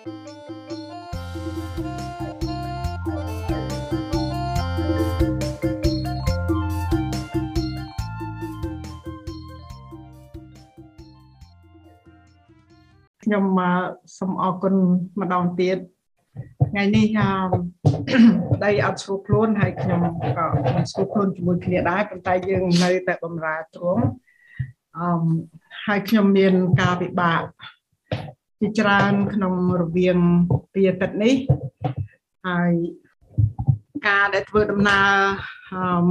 ខ្ញុំសូមអរគុណម្ដងទៀតថ្ងៃនេះប្តីអត់ស្រួលខ្លួនហើយខ្ញុំក៏មិនស្រួលខ្លួនជាមួយគ្នាដែរប៉ុន្តែយើងនៅតែបំរើទ្រង់អឺហើយខ្ញុំមានការពិបាក ជាច្រើនក្នុងរវាងពីអាទិត្យនេះហើយការដែលធ្វើដំណើរ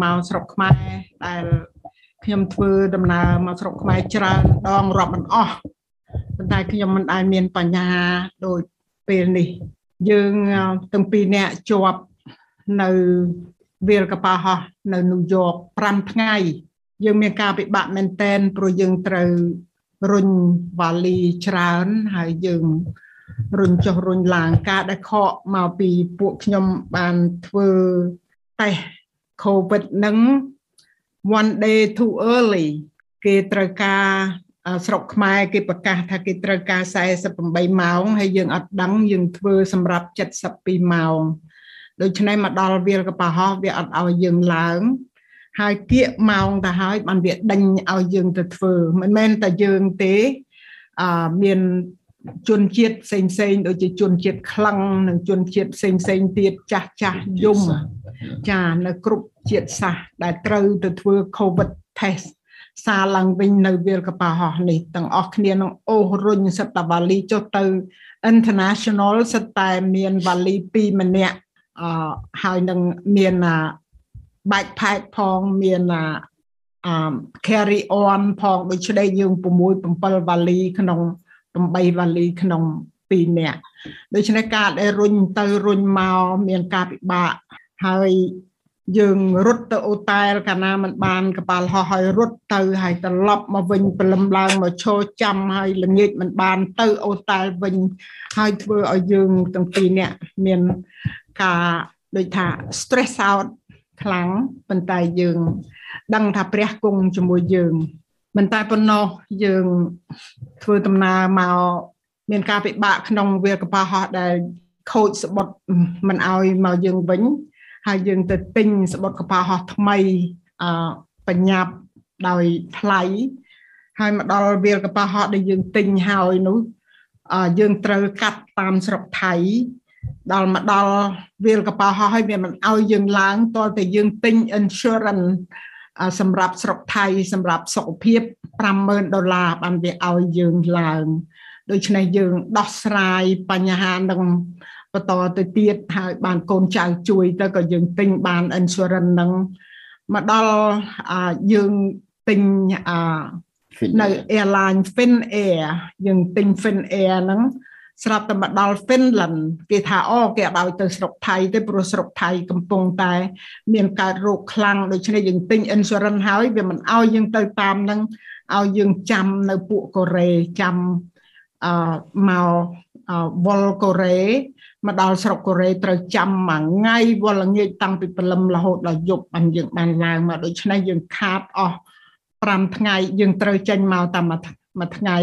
មកស្រុកខ្មែរដែលខ្ញុំធ្វើដំណើរមកស្រុកខ្មែរច្រើនដងរាប់មិនអស់ប៉ុន្តែខ្ញុំមិនដែលមានបញ្ហាដូចពេលនេះ យើងទាំងពីរនាក់ជាប់នៅវាលកប៉ាហោះនៅញូវយ៉ក5ថ្ងៃ យើងមានការពិបាកមែនតែនព្រោះយើងត្រូវ រុញវ៉ាលីច្រើនហើយយើងរុញចុះរុញឡើងការដែលខកមកពីពួកខ្ញុំបានធ្វើតេស្ត COVID នឹង one day too early គេត្រូវការស្រុកខ្មែរគេប្រកាសថាគេត្រូវការ48ម៉ោងហើយយើងអត់ដឹងយើងធ្វើសម្រាប់72ម៉ោងដូច្នេះមកដល់វាលកប៉ាហោះវាអត់ឲ្យយើងឡើង ហើយគៀកម៉ោងទៅហើយបានវាដេញឲ្យយើងទៅធ្វើមិនមែនតែយើងទេអឺមានជនជាតិផ្សេងផ្សេងដូចជាជនជាតិក្លឹងនិងជនជាតិផ្សេងផ្សេងទៀតចាស់ចាស់យំចានៅគ្រប់ជាតិសាសន៍ដែលត្រូវទៅធ្វើ COVID test សារឡើងវិញនៅវាលកប៉ាហោះនេះទាំងអស់គ្នានឹងអូសរុញសិតតាវ៉ាលីចុះទៅ international សិតតែមានវ៉ាលី2ម្នាក់អឺហើយនឹងមាន backpack ផងមានអឺ carry on ផងដូចឆ្ដេកយើង6 7វ៉ាលីក្នុង8វ៉ាលីក្នុង2នាក់ដូច្នេះការដែលរុញទៅរុញមកមានការពិបាកហើយយើងរត់ទៅអូតែលកាលណាมันបានកប៉ាល់ហោះហើយរត់ទៅហើយត្រឡប់មកវិញព្រលឹមឡើងមកឈរចាំហើយល្ងាចมันបានទៅអូតែលវិញហើយធ្វើឲ្យយើងទាំងពីរនាក់មានការដូចថា stress out ខ្លាំងប៉ុន្តែយើង ដឹងថាព្រះគង់ជាមួយយើងមិនតែប៉ុណ្ណោះយើងធ្វើដំណើរមកមានការពិបាកក្នុងវាលកប៉ាល់ហោះដែលខូចស្បុតមិនឲ្យមកយើងវិញហើយយើងទៅទិញស្បុតកប៉ាល់ហោះថ្មីអឺបញ្ញាប់ដោយថ្លៃហើយមកដល់វាលកប៉ាល់ហោះដែលយើងទិញហើយនោះយើងត្រូវកាត់តាមស្រុកថៃ ដល់មកដល់វាលកប៉ាល់ហោះហើយវាមិនឲ្យយើងឡើងតើតែយើងទិញ insurance សម្រាប់ស្រុកថៃសម្រាប់សុខភាព50000ដុល្លារបានវាឲ្យយើងឡើងដូច្នេះយើងដោះស្រាយបញ្ហានឹងបន្តទៅទៀតហើយបានកូនចៅជួយទៅក៏យើងទិញបាន insurance នឹងមកដល់យើងទិញនៅ airline Finnair យើងទិញ Finnair ហ្នឹង ស្រាប់តែមកដល់ Finland គេថាអូគេអត់ឲ្យទៅស្រុកថៃទេព្រោះស្រុកថៃកំពុងតែ មានកើតរោគខ្លាំងដូច្នេះយើងទិញ insurance ហើយវាមិនឲ្យយើងទៅតាមនឹងឲ្យយើងចាំនៅពួកកូរ៉េចាំអឺមកវល់កូរ៉េមកដល់ស្រុកកូរ៉េត្រូវចាំមួយថ្ងៃវល់ល្ងាចតាំងពីព្រលឹមរហូតដល់យប់បានយើងបានឡើងមកដូច្នេះយើងខាតអស់5ថ្ងៃយើងត្រូវចេញមកតាមមួយថ្ងៃ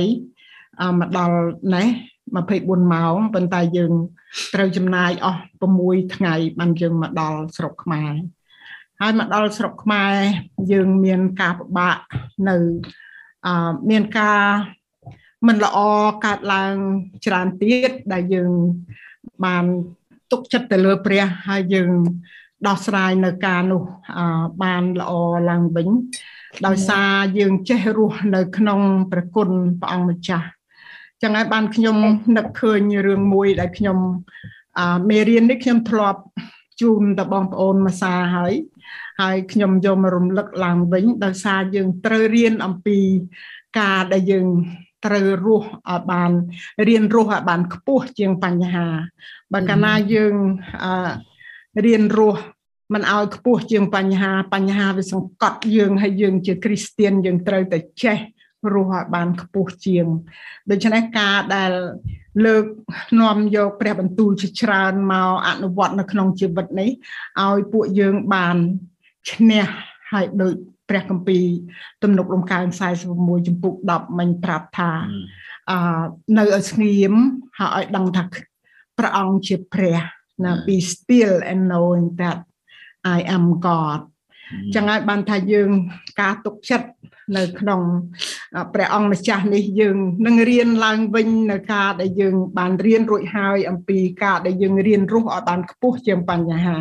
មកដល់ណេះ 24ម៉ោងប៉ុន្តែយើងត្រូវចំណាយអស់6ថ្ងៃបានយើងមកដល់ស្រុកខ្មែរហើយមកដល់ស្រុកខ្មែរយើងមានការពិបាកនៅអឺមានការមិនល្អកើតឡើងច្រើនទៀតដែលយើងបានទុកចិត្តទៅលើព្រះហើយយើងដោះស្រាយនៅការនោះបានល្អឡើងវិញដោយសារយើងចេះរស់នៅក្នុងព្រះគុណព្រះអង្គម្ចាស់ ចឹងហើយបានខ្ញុំនឹកឃើញរឿងមួយដែលខ្ញុំមេរៀននេះខ្ញុំធ្លាប់ជូនទៅបងប្អូនមួយសារហើយហើយខ្ញុំយកមករំលឹកឡើងវិញដោយសារយើងត្រូវរៀនអំពីការដែលយើងត្រូវរស់ឲ្យបានរៀនរស់ឲ្យបានខ្ពស់ជាងបញ្ហាបើកាលណាយើងរៀនរស់មិនឲ្យខ្ពស់ជាងបញ្ហា បញ្ហាវាសង្កត់យើងហើយយើងជាគ្រីស្ទៀនយើងត្រូវតែចេះ រស់ឲ្យបានខ្ពស់ជាងដូច្នេះការដែលលើកនាំយកព្រះបន្ទូលជាច្រើនមកអនុវត្តនៅក្នុងជីវិតនេះឲ្យពួកយើងបានឈ្នះហើយដូចព្រះគម្ពីរទំនុករំកើង46ចំពុក10មិញប្រាប់ថាអឺនៅឲ្យស្ងៀមហើយឲ្យដឹងថាព្រះអង្គជាព្រះណា be still and knowing that I am God ចឹងហើយបានថាយើងការទុកចិត្តនៅក្នុងព្រះអង្គម្ចាស់នេះយើងនឹងរៀនឡើងវិញនៅការដែលយើងបានរៀនរួចហើយអំពីការដែលយើងរៀនរស់ឲ្យបានខ្ពស់ជាងបញ្ហា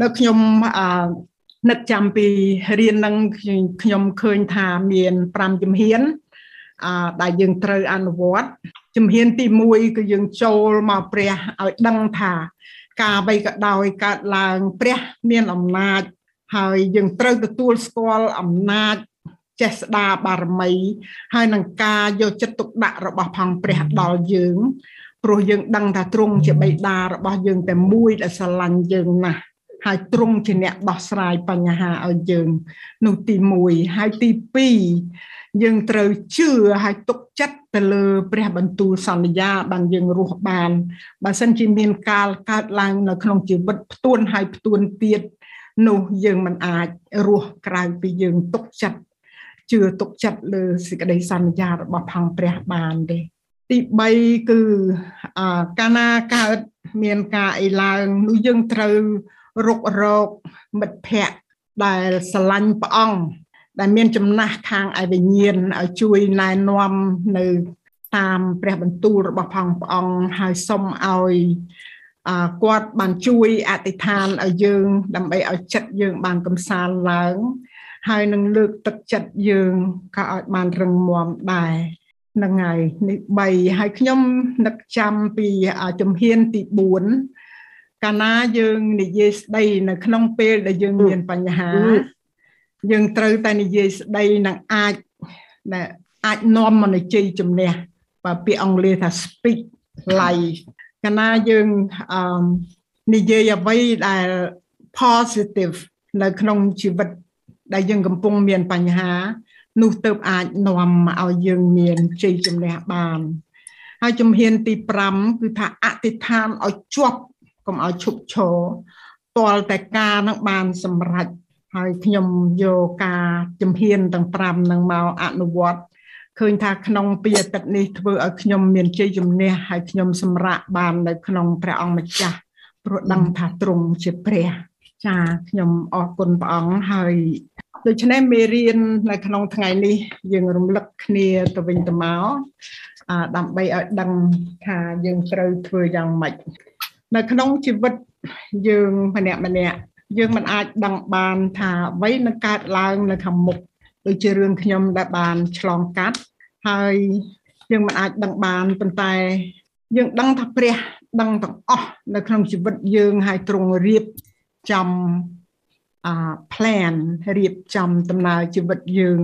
នៅខ្ញុំអឺនឹកចាំពីរៀននឹងខ្ញុំឃើញថាមាន5ជំហានអឺដែលយើងត្រូវអនុវត្តជំហានទី1គឺយើងចូលមកព្រះឲ្យដឹងថា ការអ្វីក៏ដោយកើតឡើង ព្រះមានអំណាច ហើយយើងត្រូវទទួលស្គាល់អំណាចចេះស្ដាបារមី ហើយនឹងការយកចិត្តទុកដាក់របស់ផងព្រះដល់យើងព្រោះយើងដឹងថាទ្រង់ជាបិតារបស់យើងតែមួយដែលស្រឡាញ់យើងណាស់ហើយទ្រង់ជាអ្នកដោះស្រាយបញ្ហាឲ្យយើងនោះទី1ហើយទី2យើងត្រូវជឿហើយទុកចិត្តទៅលើព្រះបន្ទូលសន្យាបានយើងរស់បានបើសិនជាមានកាលកើតឡើងនៅក្នុងជីវិតផ្ទួនហើយផ្ទួនទៀត នោះយើងមិនអាចរស់ក្រៅពីយើងទុកចិត្តជឿទុកចិត្តលើសេចក្តីសន្យារបស់ផងព្រះបានទេទី3គឺកាលណាកើតមានការអីឡើងនោះយើងត្រូវរុករកមិត្តភ័ក្តិដែលស្រឡាញ់ព្រះអង្គដែលមានចំណាស់ខាងឯវិញ្ញាណឲ្យជួយណែនាំនៅតាមព្រះបន្ទូលរបស់ផងព្រះអង្គហើយសុំឲ្យ គាត់បានជួយអធិដ្ឋានឲ្យយើង ដើម្បីឲ្យចិត្តយើងបានកំសាន្តឡើង ហើយនឹងលើកទឹកចិត្តយើងក៏ឲ្យបានរឹងមាំដែរនឹងហើយនេះ3ហើយខ្ញុំនឹកចាំពីជំហានទី4កាលណាយើងនិយាយស្ដីនៅក្នុងពេលដែលយើងមានបញ្ហា យើងត្រូវតែនិយាយស្ដីនឹងអាចដែលអាចនាំមកនៃជ័យជំនះបើពាក្យអង់គ្លេសថា speak life កាលណាយើងអឺនិយាយអ្វីដែល positive នៅក្នុងជីវិតដែលយើងកំពុងមានបញ្ហា នោះទៅអាចនាំមកឲ្យយើងមានជ័យជំនះបានហើយជំហានទី5គឺថាអធិដ្ឋានឲ្យជាប់កុំឲ្យឈប់ឈរតលតែការនឹងបានសម្រេចហើយខ្ញុំយកការជំហានទាំង5នឹងមកអនុវត្ត ឃើញថាក្នុងពីអាទិត្យនេះធ្វើឲ្យខ្ញុំមានជ័យជំនះហើយខ្ញុំសម្រាកបាននៅក្នុងព្រះអង្គម្ចាស់ព្រោះដឹងថាទ្រង់ជាព្រះចាខ្ញុំអរគុណព្រះអង្គហើយដូច្នេះមេរៀននៅក្នុងថ្ងៃនេះយើងរំលឹកគ្នាទៅវិញទៅមកដើម្បីឲ្យដឹងថាយើងត្រូវធ្វើយ៉ាងម៉េចនៅក្នុងជីវិតយើងម្នាក់ម្នាក់យើងមិនអាចដឹងបានថាអ្វីនឹងកើតឡើងនៅខាងមុខដូចជារឿងខ្ញុំដែលបានឆ្លងកាត់ ហើយយើងមិនអាចដឹងបានប៉ុន្តែយើងដឹងថាព្រះដឹងទាំងអស់នៅក្នុងជីវិតយើងហើយទ្រង់រៀបចំអា plan រៀបចំដំណើរជីវិតយើង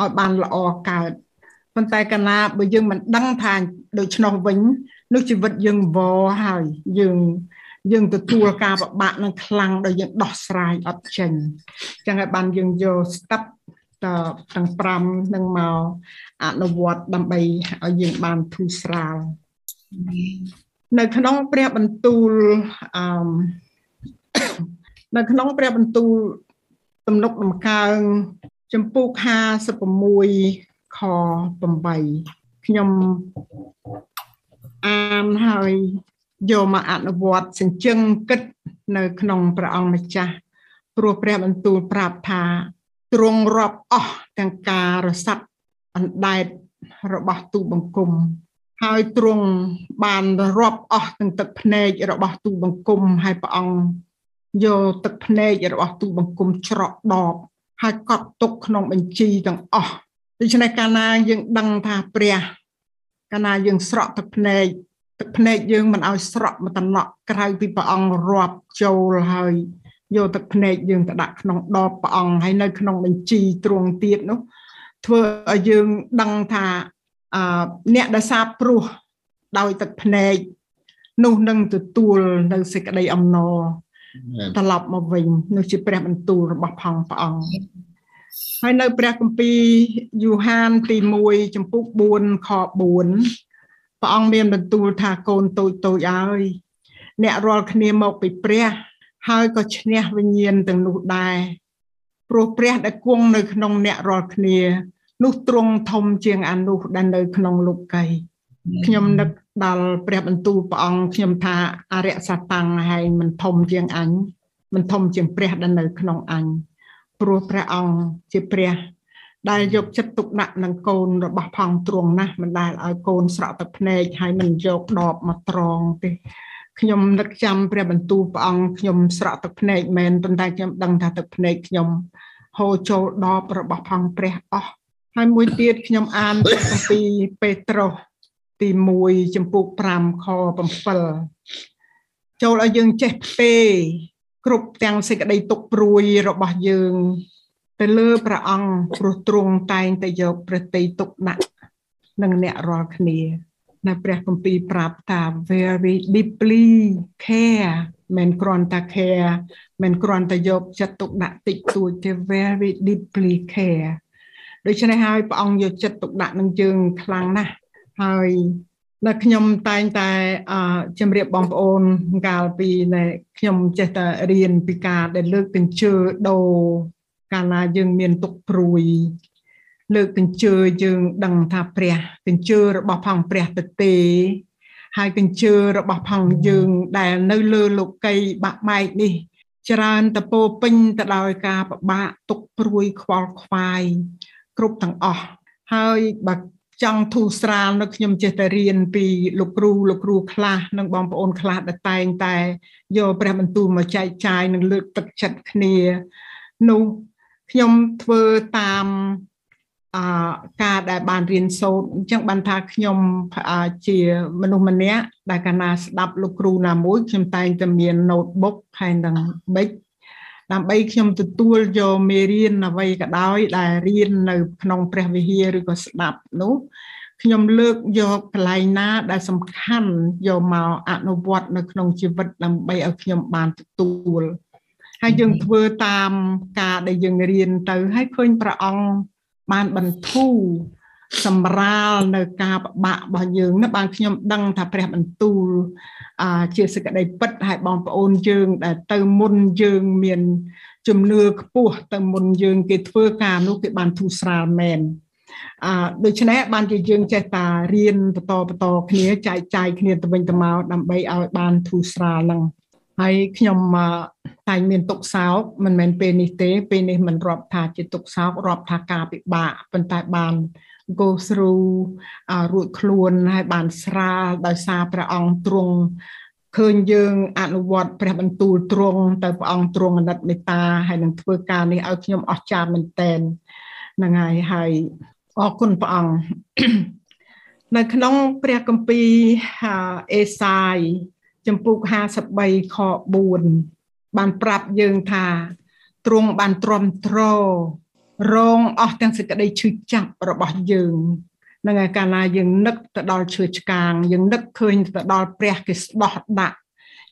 ឲ្យបានល្អកើតប៉ុន្តែកាលណាបើយើងមិនដឹងថាដូច្នោះវិញនោះជីវិតយើងវហើយយើងយើងទទួលការពិបាកនឹងខ្លាំងដល់យើងដោះស្រាយអត់ចេញអញ្ចឹងហើយបានយើងយក step តទាំង5នឹងមក អនុវត្តដើម្បីឲ្យយើងបានធូរស្រាលនៅក្នុងព្រះបន្ទូលអឺនៅក្នុងព្រះបន្ទូលទំនុកដំកើងចំពោះ56ខ8ខ្ញុំអានហើយយកមកអនុវត្តសញ្ជឹងគិតនៅក្នុងព្រះអង្គម្ចាស់ព្រោះព្រះបន្ទូលប្រាប់ថាទ្រង់រាប់អស់ទាំងការរសាត់ អណ្ដែតរបស់ទូបង្គំហើយទ្រង់បានរាប់អស់ទាំងទឹកភ្នែករបស់ទូបង្គំហើយព្រះអង្គយកទឹកភ្នែករបស់ទូបង្គំច្រកដបហើយកត់ទុកក្នុងបញ្ជីទាំងអស់ដូច្នេះកាលណាយើងដឹងថាព្រះកាលណាយើងស្រក់ទឹកភ្នែកទឹកភ្នែកយើងមិនឲ្យស្រក់មកតំណក់ក្រៅពីព្រះអង្គរាប់ចូលហើយយកទឹកភ្នែកយើងទៅដាក់ក្នុងដបព្រះអង្គហើយនៅក្នុងបញ្ជីទ្រង់ទៀតនោះ ធ្វើឲ្យយើងដឹងថាអឺអ្នកដែលសាបព្រោះដោយទឹកភ្នែកនោះនឹងទទួលនៅសេចក្តីអំណរត្រឡប់មកវិញនោះជាព្រះបន្ទូលរបស់ផងព្រះអង្គហើយនៅព្រះគម្ពីរយូហានទី1ចំពុក4ខ4ព្រះអង្គមានបន្ទូលថាកូនតូចតូចហើយអ្នករាល់គ្នាមកពីព្រះ ហើយក៏ឈ្នះវិញ្ញាណទាំងនោះដែរ ព្រោះព្រះដែលគង់នៅក្នុងអ្នករាល់គ្នា នោះទ្រង់ធំជាងអានោះដែលនៅក្នុងលោកីខ្ញុំនឹកដល់ព្រះបន្ទូលព្រះអង្គខ្ញុំថាអរិយសតាំងហើយមិនធំជាងអញមិនធំជាងព្រះដែលនៅក្នុងអញព្រោះព្រះអង្គជាព្រះដែលយកចិត្តទុកដាក់នឹងកូនរបស់ផងទ្រង់ណាស់មិនដែលឲ្យកូនស្រក់ទឹកភ្នែកហើយមិនយកដបមកត្រង់ទេ ខ្ញុំនឹកចាំព្រះបន្ទូលព្រះអង្គខ្ញុំស្រក់ទឹកភ្នែកមែនប៉ុន្តែខ្ញុំដឹងថាទឹកភ្នែកខ្ញុំហូរចូលដបរបស់ផងព្រះអស់ហើយមួយទៀតខ្ញុំអានពីគម្ពីរពេត្រុសទី1ចំពុក5ខ7ចូលឲ្យយើងចេះផ្ទេគ្រប់ទាំងសេចក្តីទុកព្រួយរបស់យើងទៅលើព្រះអង្គព្រោះទ្រង់តែងតែយកប្រតិទុកដាក់នឹងអ្នករាល់គ្នា នៅព្រះគម្ពីរប្រាប់ថា very deeply care មិនគ្រាន់តែ care មិនគ្រាន់តែយកចិត្តទុកដាក់តិចតួចទេ very deeply care ដូច្នេះហើយព្រះអង្គយកចិត្តទុកដាក់នឹងយើងខ្លាំងណាស់ហើយដែលខ្ញុំតែងតែអជំរាបបងប្អូនកាលពីដែលខ្ញុំចេះតែរៀនពីការដែលលើកកញ្ជើដូរកាលណាយើងមានទុកព្រួយ លើកកញ្ជើយើងដឹងថាព្រះកញ្ជើរបស់ផងព្រះទៅទេហើយកញ្ជើរបស់ផងយើងដែលនៅលើលោកីបាក់បែកនេះ ច្រើនតពោពេញទៅដោយការប្របាក់ទុកព្រួយខ្វល់ខ្វាយគ្រប់ទាំងអស់ហើយបើចង់ធូរស្រាលនៅខ្ញុំចេះតែរៀនពីលោកគ្រូលោកគ្រូខ្លះនិងបងប្អូនខ្លះដែលតែងតែយកព្រះបន្ទូលមកចែកចាយនិងលើកទឹកចិត្តគ្នានោះខ្ញុំធ្វើតាម អការដែលបានរៀនសូត្រអញ្ចឹងបានថាខ្ញុំជាមនុស្សម្នាក់ដែលកាលណាស្ដាប់លោកគ្រូណាមួយខ្ញុំតែងតែមាន notebook ហើយនឹងប៊ិចដើម្បីខ្ញុំទទួលយកមេរៀនអ្វីក៏ដោយដែលរៀននៅ ក្នុងព្រះវិហារឬក៏ស្ដាប់នោះខ្ញុំលើកយកកន្លែងណាដែលសំខាន់យកមកអនុវត្តនៅក្នុងជីវិតដើម្បីឲ្យខ្ញុំបានទទួលហើយយើងធ្វើតាមការដែលយើងរៀនទៅហើយឃើញព្រះអង្គ បានបន្ធូរសម្រាលនៅការប្របាក់របស់យើងណាបានខ្ញុំដឹងថាព្រះបន្ទូលអាជាសក្តីពិតហើយបងប្អូនយើងដែលទៅមុនយើងមានជំនឿខ្ពស់ទៅមុនយើងគេធ្វើការនោះគេបានធូរស្រាលមែនអឺដូច្នេះបានជាយើងចេះតារៀនបន្តបន្តគ្នាចែកចាយគ្នាទៅវិញទៅមកដើម្បីឲ្យបានធូរស្រាលហ្នឹង ហើយខ្ញុំតែមានទុកសោកមិនមែនពេលនេះទេ ពេលនេះមិនរាប់ថាជាទុកសោករាប់ថាការពិបាកប៉ុន្តែបាន go through រួចខ្លួនហើយបានស្រាលដោយសារព្រះអង្គទ្រង់ឃើញយើងអនុវត្តព្រះបន្ទូលទ្រង់ទៅព្រះអង្គទ្រង់អាណិតមេត្តាហើយនឹងធ្វើការនេះឲ្យខ្ញុំអស្ចារ្យមែនតែនហ្នឹងហើយហើយអរគុណព្រះអង្គនៅក្នុងព្រះគម្ពីរអេសាយ ចំពុក53ខ4បានប្រាប់យើងថាទ្រង់បានទ្រាំទ្ររងអស់ទាំងសេចក្តីឈឺចាប់របស់យើងនឹងឯកាលណាយើងនឹកទៅដល់ឈើឆ្កាង យើងនឹកឃើញទៅដល់ព្រះគេស្ដោះដាក់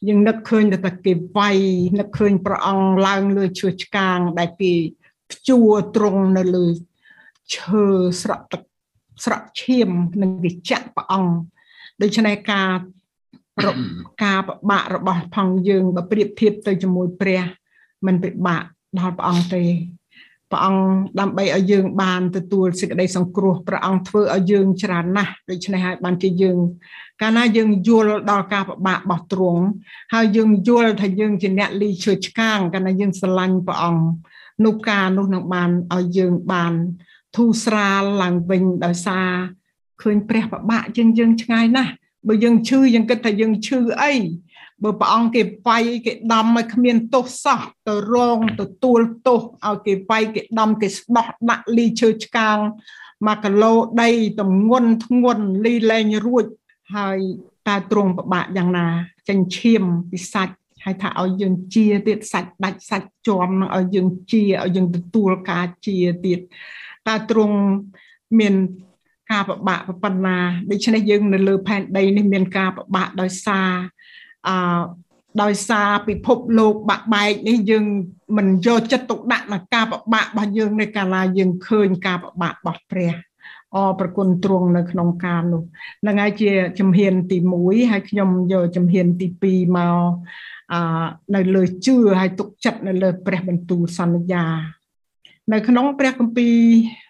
យើងនឹកឃើញទៅតែគេវាយនឹកឃើញព្រះអង្គឡើងលើឈើឆ្កាងដែលគេព្យួរត្រង់នៅលើឈើស្រក់ទឹកស្រក់ឈាមនឹងគេចាក់ព្រះអង្គដូច្នេះការ ការប្របាក់របស់ផងយើងបើប្រៀបធៀបទៅជាមួយព្រះมันពិបាកដល់ព្រះអង្គទេព្រះអង្គដើម្បីឲ្យយើងបានទទួលសេចក្តីសង្គ្រោះព្រះអង្គធ្វើឲ្យយើងច្រើនណាស់ដូច្នេះហើយបានជាយើង កាលណាយើងយល់ដល់ការប្របាករបស់ទ្រង់ហើយយើងយល់ថាយើងជាអ្នកលីឈើឆ្កាងកាលណាយើងស្រឡាញ់ព្រះអង្គនោះការនោះនឹងបានឲ្យយើងបានធូរស្រាលឡើងវិញដោយសារឃើញព្រះប្របាកជាងយើងឆ្ងាយណាស់ បើយើងឈឺយើងគិតថាយើងឈឺអីបើព្រះអង្គគេវាយគេដំឲ្យគ្មានទោសសោះទៅរងទទួលទោសឲ្យគេវាយគេដំគេស្ដោះដាក់លីឈើឆ្កាង1គីឡូដីតំងន់ធ្ងន់លីលែងរួចហើយតើទ្រង់ពិបាកយ៉ាងណាចិញ្ឈាមពីសាច់ហើយថាឲ្យយើងជាទៀតសាច់ដាច់សាច់ជាប់នឹងឲ្យយើងជាឲ្យយើងទទួលការជាទៀតតើទ្រង់មាន ការប្របាក់ប៉ុណ្ណាដូច្នេះយើងនៅលើផែនដីនេះមានការប្របាក់ដោយសារអឺដោយសារពិភពលោកបាក់បែកនេះយើងមិនយកចិត្តទុកដាក់នឹងការប្របាក់របស់យើងនៅកាលណាយើងឃើញការប្របាក់របស់ព្រះអរប្រគុណទ្រង់នៅក្នុងការនោះនឹងហើយជាជំហានទី1ហើយខ្ញុំយកជំហានទី2មកអឺនៅលើជឿហើយទុកចិត្តនៅលើព្រះបន្ទូលសន្យា នៅក្នុងព្រះគម្ពីរ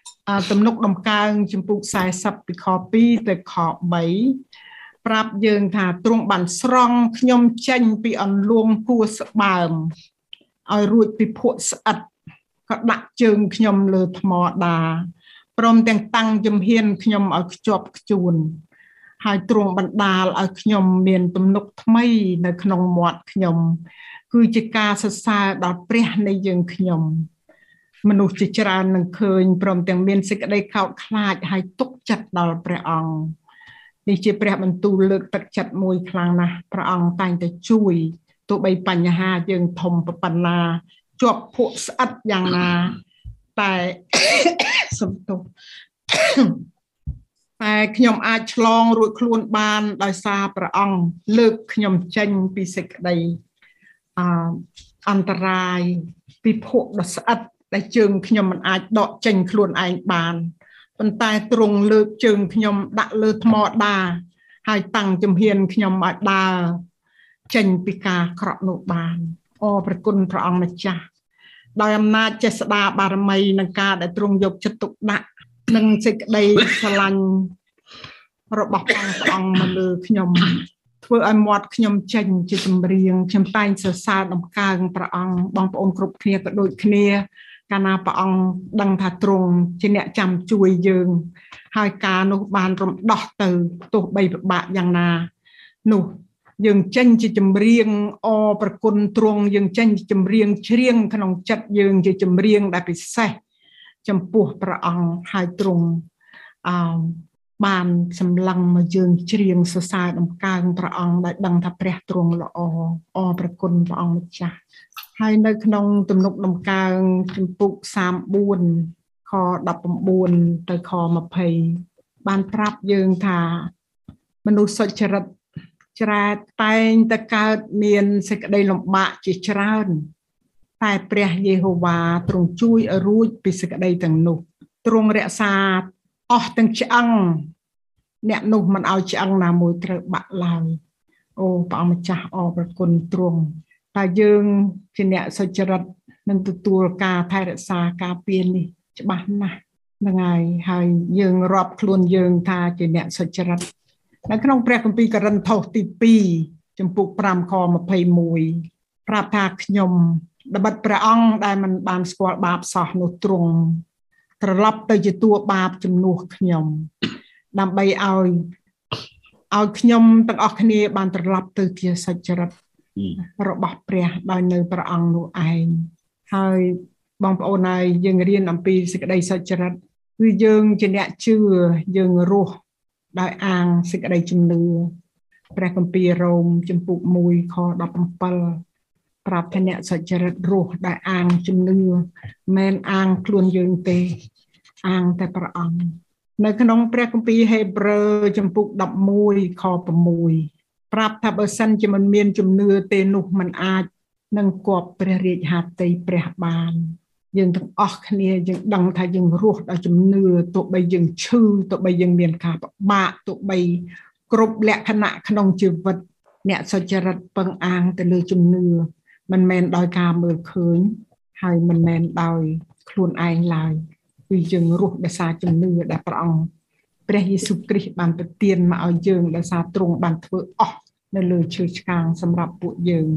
អ ទំនុកដំកើងចំពុក40ពីខ2ទៅខ3ប្រាប់យើងថាទ្រង់បានស្រង់ខ្ញុំចេញពីអន្លួងគួស្បើមឲ្យរួចពីភក់ស្អិតក៏ដាក់ជើងខ្ញុំលើថ្មដាព្រមទាំងតាំងជំហានខ្ញុំឲ្យខ្ជាប់ខ្ជួនហើយទ្រង់បណ្ដាលឲ្យខ្ញុំមានទំនុកថ្មីនៅក្នុងមាត់ខ្ញុំ គឺជាការសរសើរដល់ព្រះនៃយើងខ្ញុំ មនុស្សជាច្រើននឹងឃើញព្រមទាំងមានសេចក្តីខោតខ្លាចហើយទុកចិត្តដល់ព្រះអង្គនេះជាព្រះបន្ទូលលើកទឹកចិត្តមួយខ្លាំងណាស់ព្រះអង្គតែងតែជួយទោះបីបញ្ហាយើងធំប៉ុណ្ណាជាប់ភក់ស្អិតយ៉ាងណាតែសំទោសតែខ្ញុំអាចឆ្លងរួចខ្លួនបានដោយសារព្រះអង្គលើកខ្ញុំចេញពីសេចក្តីអអន្តរាយពីភក់ដ៏ស្អិត ដែលជើងខ្ញុំមិនអាចដកចេញខ្លួនឯងបានប៉ុន្តែទ្រង់លើកជើងខ្ញុំដាក់លើថ្មដាហើយតាំងជំហានខ្ញុំឲ្យដើរចេញពីការក្រក់នោះបានអរប្រគុណព្រះអង្គម្ចាស់ដោយអំណាចចេស្តាបារមីនិងការដែលទ្រង់យកចិត្តទុកដាក់និងសេចក្តីស្រឡាញ់របស់ព្រះអង្គមកលើខ្ញុំធ្វើឲ្យមាត់ខ្ញុំចេញជាចម្រៀងខ្ញុំតែងសរសើរដំកើងព្រះអង្គបងប្អូនគ្រប់គ្នាក៏ដូចគ្នា កាលណាព្រះអង្គដឹងថាទ្រង់ជាអ្នកចាំជួយយើង ហើយការនោះបានរំដោះទៅទោះបីពិបាកយ៉ាងណានោះយើងចេញជាចម្រៀងអប្រគុណទ្រង់យើងចេញជាចម្រៀងច្រៀងក្នុងចិត្តយើងជាចម្រៀងដែលពិសេសចំពោះព្រះអង្គហើយទ្រង់អឺបានសម្លឹងមកយើងច្រៀងសរសើរដំកើងព្រះអង្គដែលដឹងថាព្រះទ្រង់ល្អអរប្រគុណព្រះអង្គម្ចាស់ ហើយនៅក្នុងទំនុកដំកើងជំពូក34ខ19ទៅខ20បានប្រាប់យើងថាមនុស្សសុចរិតច្រែតតែងតែកើតមានសេចក្តីលំបាកជាច្រើន តែព្រះយេហូវ៉ាទ្រង់ជួយឲ្យរួចពីសេចក្តីទាំងនោះទ្រង់រក្សាអស់ទាំងឆ្អឹងអ្នកនោះមិនឲ្យឆ្អឹងណាមួយត្រូវបាក់ឡើយអូព្រះអង្គម្ចាស់អរព្រគុណទ្រង់ តែយើងជាអ្នកសុចរិតនឹងទទួលការថែរក្សាការពារនេះច្បាស់ណាស់ហ្នឹងហើយហើយយើងរាប់ខ្លួនយើងថាជាអ្នកសុចរិតនៅក្នុងព្រះគម្ពីរករិនថូសទី2ចំពុក5ខ21ប្រាប់ថាខ្ញុំដបិតព្រះអង្គដែលមិនបានស្គាល់បាបសោះនោះទ្រង់ត្រឡប់ទៅជាតួបាបជំនួសខ្ញុំ ដើម្បីឲ្យឲ្យខ្ញុំទាំងអស់គ្នាបានត្រឡប់ទៅជាសុចរិត របស់ព្រះដោយនៅព្រះអង្គនោះឯងហើយបងប្អូនហើយយើងរៀនអំពីសេចក្តីសុចរិតគឺយើងជាអ្នកជឿយើងរស់ដោយអាងសេចក្តីជំនឿព្រះគម្ពីររ៉ូមជំពូក1ខ17ប្រាប់ថាអ្នកសុចរិតរស់ដោយអាងជំនឿមិនអាងខ្លួនយើងទេ អាងតែព្រះអង្គនៅក្នុងព្រះគម្ពីរហេព្រើរជំពូក11ខ6 ប្រាប់ថាបើសិនជាមិនមានជំនឿទេនោះมันអាចនឹងគប់ព្រះរាជហត្ថីព្រះបានយើងទាំងអស់គ្នាយើងដឹងថាយើងរស់ដោយជំនឿទោះបីយើងឈឺទោះបីយើងមានការពិបាកទោះបីគ្រប់លក្ខណៈក្នុងជីវិត អ្នកសុចរិតពឹងអាងទៅលើជំនឿមិនមែនដោយការមើលឃើញ ហើយមិនមែនដោយខ្លួនឯងឡើយគឺយើងរស់ដោយសារជំនឿដែលព្រះអង្គព្រះយេស៊ូវគ្រីស្ទបានប្រទានមកឲ្យយើងដោយសារទ្រង់បានធ្វើអស់ នៅលើឈើឆ្កាងសម្រាប់ពួកយើង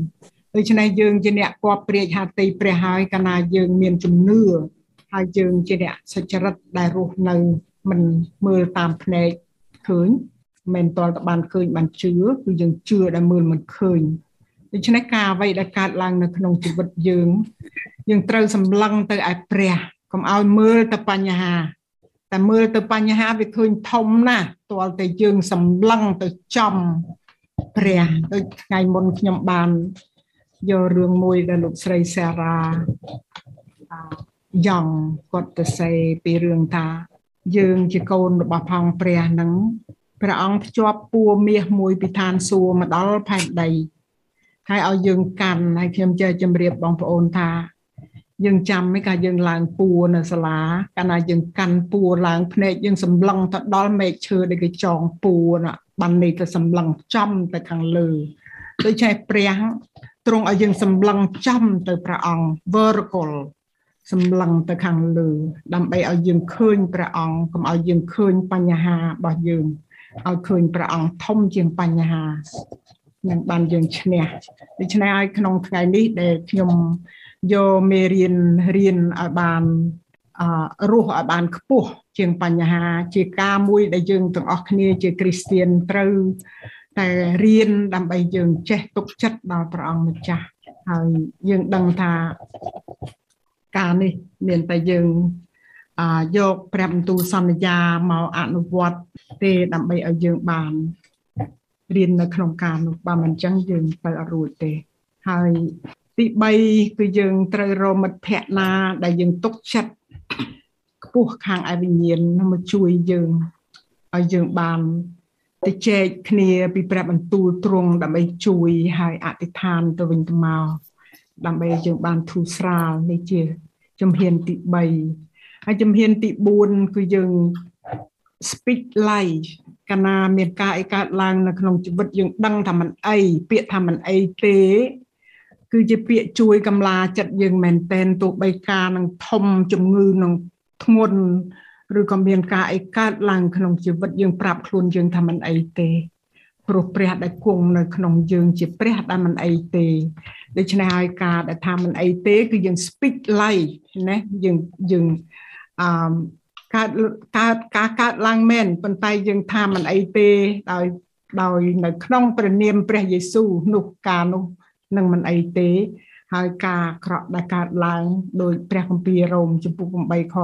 ដូច្នេះយើងជាអ្នកគប់ព្រាចហាតីព្រះហើយកាលណាយើងមានជំនឿហើយយើងជាអ្នកសុចរិតដែលរស់នៅមិនមើលតាមភ្នែកឃើញមិនតលតបានឃើញបានជឿគឺយើងជឿដែលមើលមិនឃើញដូច្នេះការអ្វីដែលកើតឡើងនៅក្នុងជីវិតយើង យើងត្រូវសម្លឹងទៅឯព្រះកុំឲ្យមើលទៅបញ្ហាតែមើលទៅបញ្ហាវាឃើញធំណាស់ទាល់តែយើងសម្លឹងទៅចំ ព្រះដូចថ្ងៃមុនខ្ញុំបានយករឿងមួយដែលលោកស្រីសារ៉ាយ៉ងគាត់ទៅសេពីរឿងថាយើងជាកូនរបស់ផងព្រះនឹងព្រះអង្គភ្ជាប់ពួរមាសមួយពីឋានសួគ៌មកដល់ផែនដីហើយឲ្យយើងកាន់ហើយខ្ញុំចេះជម្រាបបងប្អូនថាយើងចាំមិនកាយើងឡើងពួរនៅសាលាកាលណាយើងកាន់ពួរឡើងភ្នែកយើងសម្លឹងទៅដល់មែកឈើដែលគេចងពួរណា បាននេះទៅសម្លឹងចំទៅខាងលើដូចជាព្រះទ្រង់ឲ្យយើងសម្លឹងចំទៅព្រះអង្គ vertical សម្លឹងទៅខាងលើ ដើម្បីឲ្យយើងឃើញព្រះអង្គកុំឲ្យយើងឃើញបញ្ហារបស់យើងឲ្យឃើញព្រះអង្គធំជាងបញ្ហានឹងបានយើងឈ្នះដូច្នេះឲ្យក្នុងថ្ងៃនេះដែលខ្ញុំយកមេរៀនរៀនឲ្យបានអឺ រស់ឲ្យបានខ្ពស់ជាងបញ្ហាជាការមួយដែលយើងទាំងអស់គ្នាជាគ្រីស្ទៀនត្រូវតែរៀនដើម្បីយើងចេះទុកចិត្តដល់ព្រះអង្គម្ចាស់ហើយយើងដឹងថាការនេះមានតែយើងអាយកព្រះបន្ទូលសន្យាមកអនុវត្តទេដើម្បីឲ្យយើងបានរៀននៅក្នុងការនោះបើមិនអញ្ចឹងយើងទៅអត់រួចទេហើយទី3គឺយើងត្រូវរមិត្តភ័ក្ដណាដែលយើងទុកចិត្ត ខ្ពស់ខាងឯវិញ្ញាណមកជួយយើងឲ្យយើងបានទៅចែកគ្នាពីព្រះបន្ទូលទ្រង់ដើម្បីជួយហើយអធិដ្ឋានទៅវិញទៅមកដើម្បីឲ្យយើងបានធូរស្រាលនេះជាជំហានទី3ហើយជំហានទី4គឺយើង speak life កាលណាមានការអីកើតឡើងនៅក្នុងជីវិតយើងដឹងថាมันអីពាក្យថាมันអីទេ គឺជាពាក្យជួយកម្លាចិត្តយើងមែនតែនទោះបីការនឹងធំជំងឺនឹងធ្ងន់ឬក៏មានការអីកើតឡើងក្នុងជីវិតយើងប្រាប់ខ្លួនយើងថាมันអីទេព្រោះព្រះដែលគង់នៅក្នុងយើងជាព្រះដែលមិនអីទេដូច្នេះហើយការដែលថាមិនអីទេ គឺយើង speak life ណាយើងយើងអឺកើតកើតការកើតឡើងមែនប៉ុន្តែយើងថាមិនអីទេដោយដោយនៅក្នុងព្រះនាមព្រះយេស៊ូវនោះការនោះ នឹងមិនអីទេ ហើយការក្រក់ដែលកើតឡើងដោយព្រះគម្ពីររ៉ូមចំពុក8ខ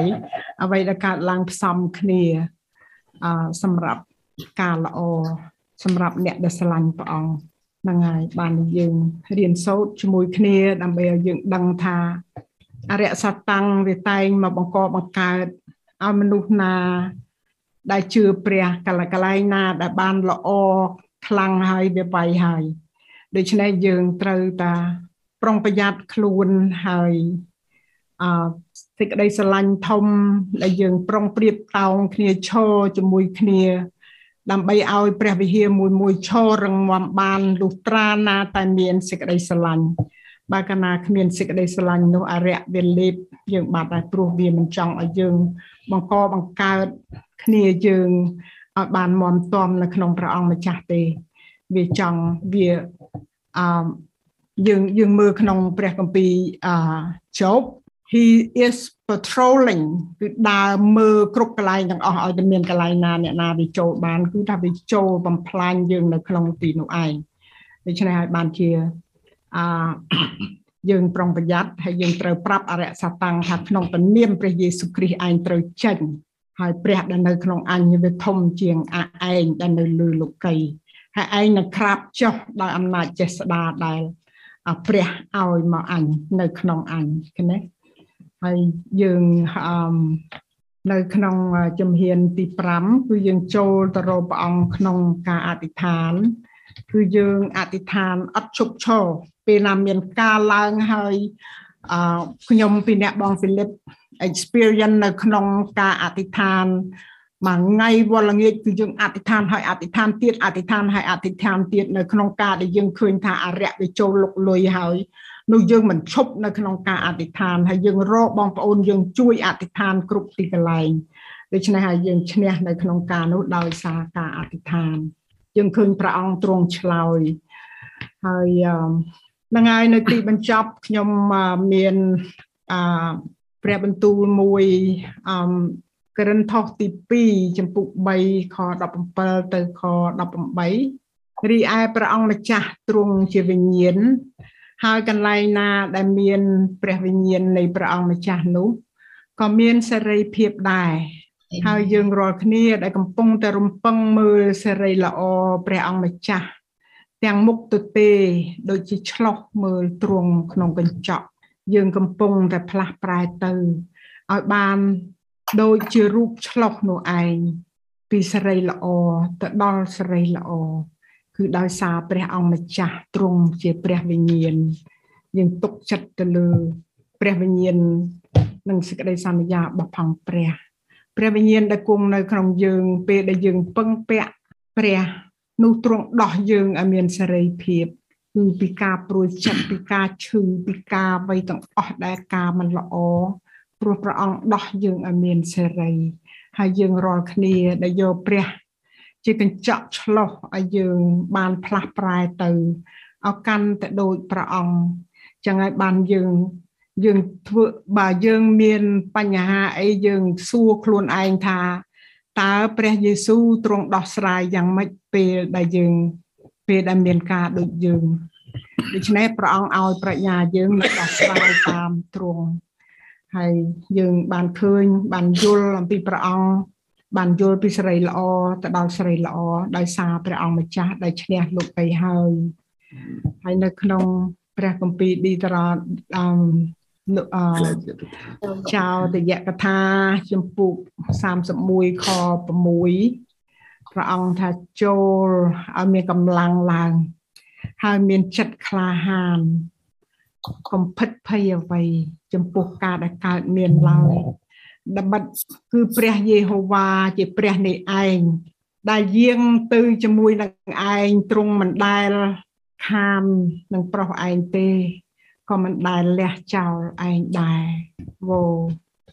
28អ្វីដែលកើតឡើងផ្សំគ្នាអសម្រាប់ការល្អសម្រាប់អ្នកដែលស្រឡាញ់ព្រះអង្គហ្នឹងហើយបានយើងរៀនសូត្រជាមួយគ្នាដើម្បីឲ្យយើងដឹងថាអរិយសត្តាំងវាតែងមកបង្កបង្កើតឲ្យមនុស្សណាដែលជឿព្រះកលកលែងណាដែលបានល្អខ្លាំងហើយវាបៃហើយ ដូច្នេះយើងត្រូវតាប្រុងប្រយ័ត្នខ្លួនហើយអសេចក្តីស្រឡាញ់ធំដែលយើងប្រុងប្រៀបតោងគ្នាឈរជាមួយគ្នា ដើម្បីឲ្យព្រះវិហារមួយមួយឈររងមបានលុះត្រាណាតែមានសេចក្តីស្រឡាញ់បើកាលណាគ្មានសេចក្តីស្រឡាញ់នោះអរិយវាលេបយើងបាត់ហើយព្រោះវាមិនចង់ឲ្យយើង បង្កបង្កើតគ្នាយើងឲ្យបានមមតំនៅក្នុងព្រះអង្គម្ចាស់ទេ វាចង់វា អឺយើងយើងមើលក្នុងព្រះគម្ពីរអឺជប់ he is patrolling គឺដើរមើលគ្រប់កន្លែងទាំងអស់ឲ្យតែមានកន្លែងណាអ្នកណាវាចូលបានគឺថាវាចូលបំផ្លាញយើងនៅក្នុងទីនោះឯងដូច្នេះហើយបានជាអឺយើងប្រុងប្រយ័ត្នហើយយើងត្រូវប្រាប់អរិយសតាំងថាក្នុងពនាមព្រះយេស៊ូវគ្រីស្ទឯងត្រូវចេញហើយព្រះដែលនៅក្នុងអញវាធំជាងអាឯងដែលនៅលើលោកី ហើយឯងនឹងក្រាបចុះដោយអំណាចចេស្តាដែលព្រះឲ្យមកអញនៅក្នុងអញឃើញទេហើយយើងអឺនៅក្នុងជំហានទី5គឺយើងចូលទៅរកព្រះអង្គក្នុងការអធិដ្ឋាន គឺយើងអធិដ្ឋានអត់ជប់ឈរពេលណាមានការឡើងហើយអឺខ្ញុំពីអ្នកបងហ្វីលីប experience នៅក្នុងការអធិដ្ឋាន មួយថ្ងៃវល់ល្ងាចគឺយើងអធិដ្ឋានហើយអធិដ្ឋានទៀតអធិដ្ឋានហើយអធិដ្ឋានទៀតនៅក្នុងការដែលយើងឃើញថាអរិយវាចូលលុកលុយហើយនោះយើងមិនឈប់នៅក្នុងការអធិដ្ឋានហើយយើងរកបងប្អូនយើងជួយអធិដ្ឋានគ្រប់ទីកន្លែងដូច្នេះហើយយើងឈ្នះនៅក្នុងការនោះដោយសារការអធិដ្ឋានយើងឃើញព្រះអង្គទ្រង់ឆ្លើយហើយហ្នឹងហើយនៅទីបញ្ចប់ខ្ញុំមានអព្រះបន្ទូលមួយអឺ ក្រិនថោសទី2ចំពុក3ខ17ទៅខ18រីឯព្រះអង្គម្ចាស់ទ្រង់ជាវិញ្ញាណហើយកន្លែងណាដែលមានព្រះវិញ្ញាណនៃព្រះអង្គម្ចាស់នោះក៏មានសេរីភាពដែរហើយយើងរាល់គ្នាដែលកំពុងតែរំពឹងមើលសេរីល្អព្រះអង្គម្ចាស់ទាំងមុខទៅទេដូចជាឆ្លោះមើលទ្រង់ក្នុងកញ្ចក់ យើងកំពុងតែផ្លាស់ប្រែទៅឲ្យបាន ដូចជារូបឆ្លោះនោះឯងពីសេរីល្អទៅដល់សេរីល្អគឺដោយសារព្រះអង្គម្ចាស់ទ្រង់ជាព្រះវិញ្ញាណយើងទុកចិត្តទៅលើព្រះវិញ្ញាណនិងសេចក្តីសន្យារបស់ផងព្រះព្រះវិញ្ញាណដែលគង់នៅក្នុងយើងពេលដែលយើងពឹងពាក់ព្រះនោះទ្រង់ដោះយើងឲ្យមានសេរីភាពគឺពីការព្រួយចិត្តពីការឈឺពីការអ្វីទាំងអស់ដែលការមិនល្អ ព្រោះព្រះអង្គដោះយើងឲ្យមានសេរីហើយយើងរាល់គ្នាដែលយកព្រះជាកញ្ចក់ឆ្លោះឲ្យយើងបានផ្លាស់ប្រែទៅឲ្យកាន់តែដូចព្រះអង្គចឹងហើយបានយើងយើងធ្វើបើយើងមានបញ្ហាអីយើងសួរខ្លួនឯងថាតើព្រះយេស៊ូវទ្រង់ដោះស្រាយយ៉ាងម៉េចពេលដែលយើងពេលដែលមានការដូចយើងដូច្នេះព្រះអង្គឲ្យប្រាជ្ញាយើងនឹងដោះស្រាយតាមទ្រង់ ហើយយើងបានឃើញបានយល់អំពីព្រះអង្គបានយល់ពីសេរីល្អទៅដល់សេរីល្អដោយសារព្រះអង្គម្ចាស់ដែលឈ្នះលោកីហើយហើយនៅក្នុងព្រះគម្ពីរឌីតារ៉ាអឺចោតយកថាជំពូក31ខ6ព្រះអង្គថាចូលឲ្យមានកម្លាំងឡើង ហើយមានចិត្តក្លាហាន កំភិតភ័យអ្វីចំពោះការដែលកើតមានឡើយដើម្បីគឺព្រះយេហូវ៉ាជាព្រះនៃឯងដែលយាងទៅជាមួយនឹងឯងទ្រង់មិនដែលខាននឹងប្រុសឯងទេក៏មិនដែលលះចោលឯងដែរវោ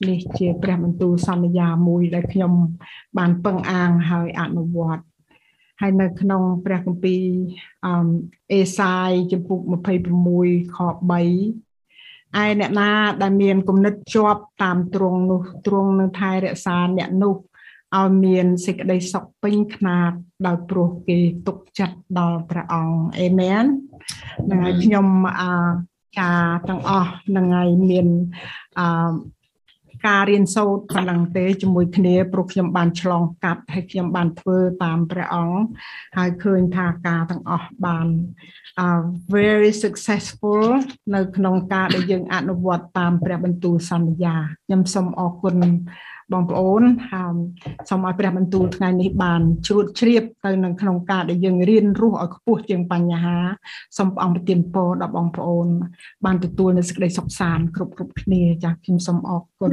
នេះជាព្រះបន្ទូលសន្យាមួយដែលខ្ញុំបានពឹងអាងហើយអនុវត្ត ហើយនៅក្នុងព្រះគម្ពីរអឺអេសាយចំពុក26ខ3ឯអ្នកណាដែលមានគំនិតជាប់តាមទ្រង់នោះទ្រង់នឹងថែរក្សាអ្នកនោះឲ្យមានសេចក្តីសុខពេញខ្នាតដោយព្រោះគេទុកចិត្តដល់ព្រះអង្គអេមែនហ្នឹងហើយខ្ញុំអឺការទាំងអស់នឹងហើយមានអឺ ការរៀនសូត្រប៉ុណ្ណឹងទេជាមួយគ្នាព្រោះខ្ញុំបានឆ្លងកាត់ហើយខ្ញុំបានធ្វើតាមព្រះអង្គហើយឃើញថាការទាំងអស់បាន uh very successful នៅក្នុងការដែលយើងអនុវត្តតាមព្រះបន្ទូលសន្យាខ្ញុំសូមអរគុណ បងប្អូនហើយសូមឲ្យព្រះបន្ទូលថ្ងៃនេះបានជ្រួតជ្រាបទៅនឹងក្នុងការដែលយើងរៀនរស់ឲ្យខ្ពស់ជាងបញ្ហាសូមព្រះអង្គប្រទានពរដល់បងប្អូន បានទទួលនូវសេចក្តីសុខសាន្តគ្រប់គ្រប់គ្នាចា៎ខ្ញុំសូមអរគុណ